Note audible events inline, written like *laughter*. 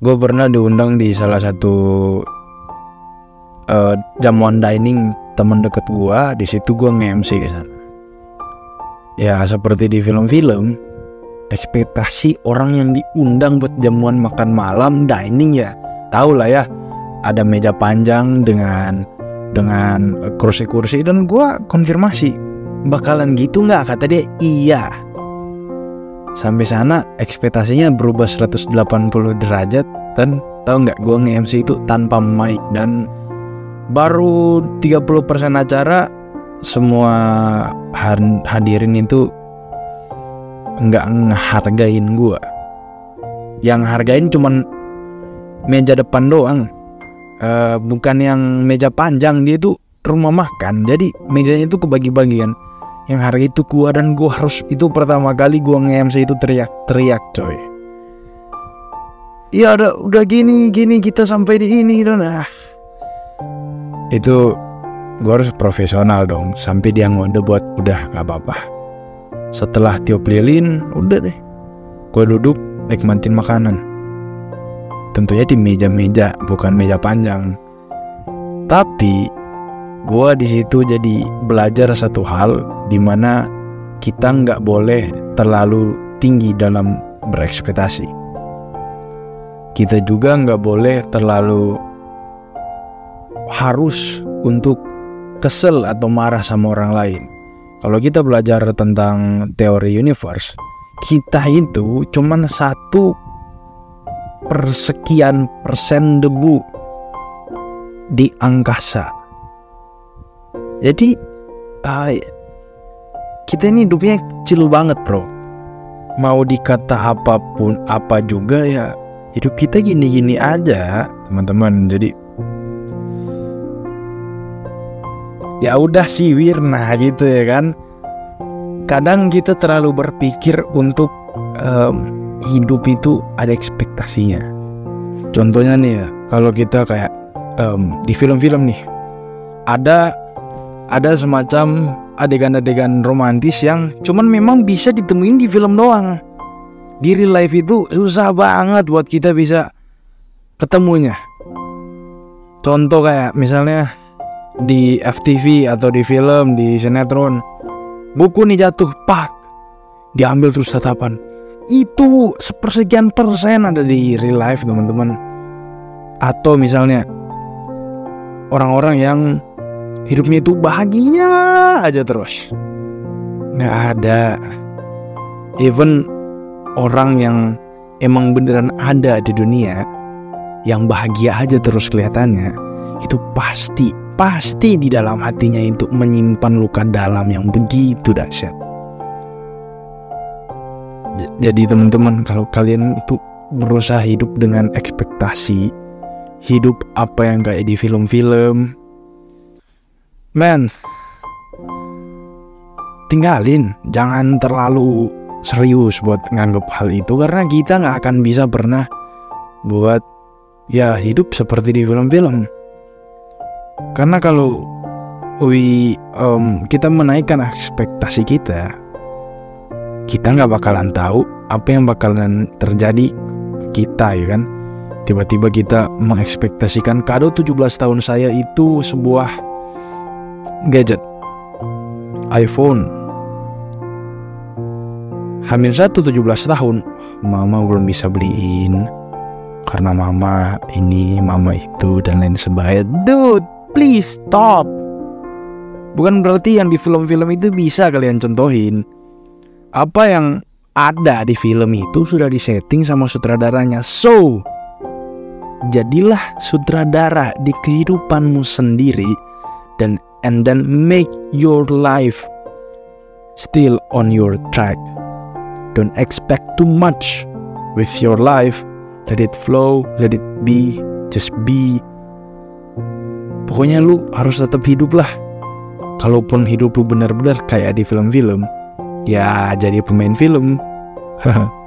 gue pernah diundang di salah satu uh, jamuan dining teman deket gue di situ gue nge-MC ya seperti di film-film ekspektasi orang yang diundang buat jamuan makan malam dining ya tahu lah ya ada meja panjang dengan dengan kursi-kursi dan gue konfirmasi bakalan gitu nggak? Kata dia iya sampai sana ekspektasinya berubah 180 derajat dan tahu nggak gue nge-MC itu tanpa mic dan baru 30% acara semua hadirin itu nggak ngehargain gue yang hargain cuman meja depan doang. Uh, bukan yang meja panjang dia itu rumah makan. Jadi mejanya itu kebagi-bagian yang hari itu gua dan gua harus itu pertama kali gua nge-MC itu teriak-teriak coy. Iya udah udah gini gini kita sampai di ini dan ah itu gua harus profesional dong sampai dia ngode buat udah nggak apa-apa. Setelah tiup lilin udah deh. Gua duduk nikmatin makanan. Tentunya di meja-meja bukan meja panjang. Tapi gue di situ jadi belajar satu hal di mana kita nggak boleh terlalu tinggi dalam berekspektasi kita juga nggak boleh terlalu harus untuk kesel atau marah sama orang lain kalau kita belajar tentang teori universe kita itu cuman satu persekian persen debu di angkasa. Jadi uh, kita ini hidupnya kecil banget bro. Mau dikata apa pun apa juga ya hidup kita gini-gini aja teman-teman. Jadi ya udah sih Wirna gitu ya kan. Kadang kita terlalu berpikir untuk um, hidup itu ada ekspektasinya. Contohnya nih ya, kalau kita kayak um, di film-film nih, ada ada semacam adegan-adegan romantis yang cuman memang bisa ditemuin di film doang. Di real life itu susah banget buat kita bisa ketemunya. Contoh kayak misalnya di FTV atau di film di sinetron buku nih jatuh pak diambil terus tatapan itu sepersekian persen ada di real life teman-teman atau misalnya orang-orang yang hidupnya itu bahagia aja terus. Nggak ada. Even orang yang emang beneran ada di dunia yang bahagia aja terus kelihatannya itu pasti pasti di dalam hatinya itu menyimpan luka dalam yang begitu dahsyat. Jadi teman-teman kalau kalian itu berusaha hidup dengan ekspektasi hidup apa yang kayak di film-film man tinggalin. Jangan terlalu serius buat nganggep hal itu karena kita nggak akan bisa pernah buat ya hidup seperti di film-film. Karena kalau we um, kita menaikkan ekspektasi kita kita nggak bakalan tahu apa yang bakalan terjadi kita ya kan? Tiba-tiba kita mengekspektasikan kado 17 tahun saya itu sebuah gadget. iPhone. Hamil satu 17 tahun Mama belum bisa beliin. Karena mama ini Mama itu dan lain sebagainya. Dude please stop. Bukan berarti yang di film-film itu bisa kalian contohin. Apa yang ada di film itu sudah disetting sama sutradaranya. So, jadilah sutradara di kehidupanmu sendiri dan and then make your life still on your track. Don't expect too much with your life. Let it flow, let it be, just be. Pokoknya lu harus tetap hidup lah. Kalaupun hidup lu benar-benar kayak di film-film, ya jadi pemain film *laughs*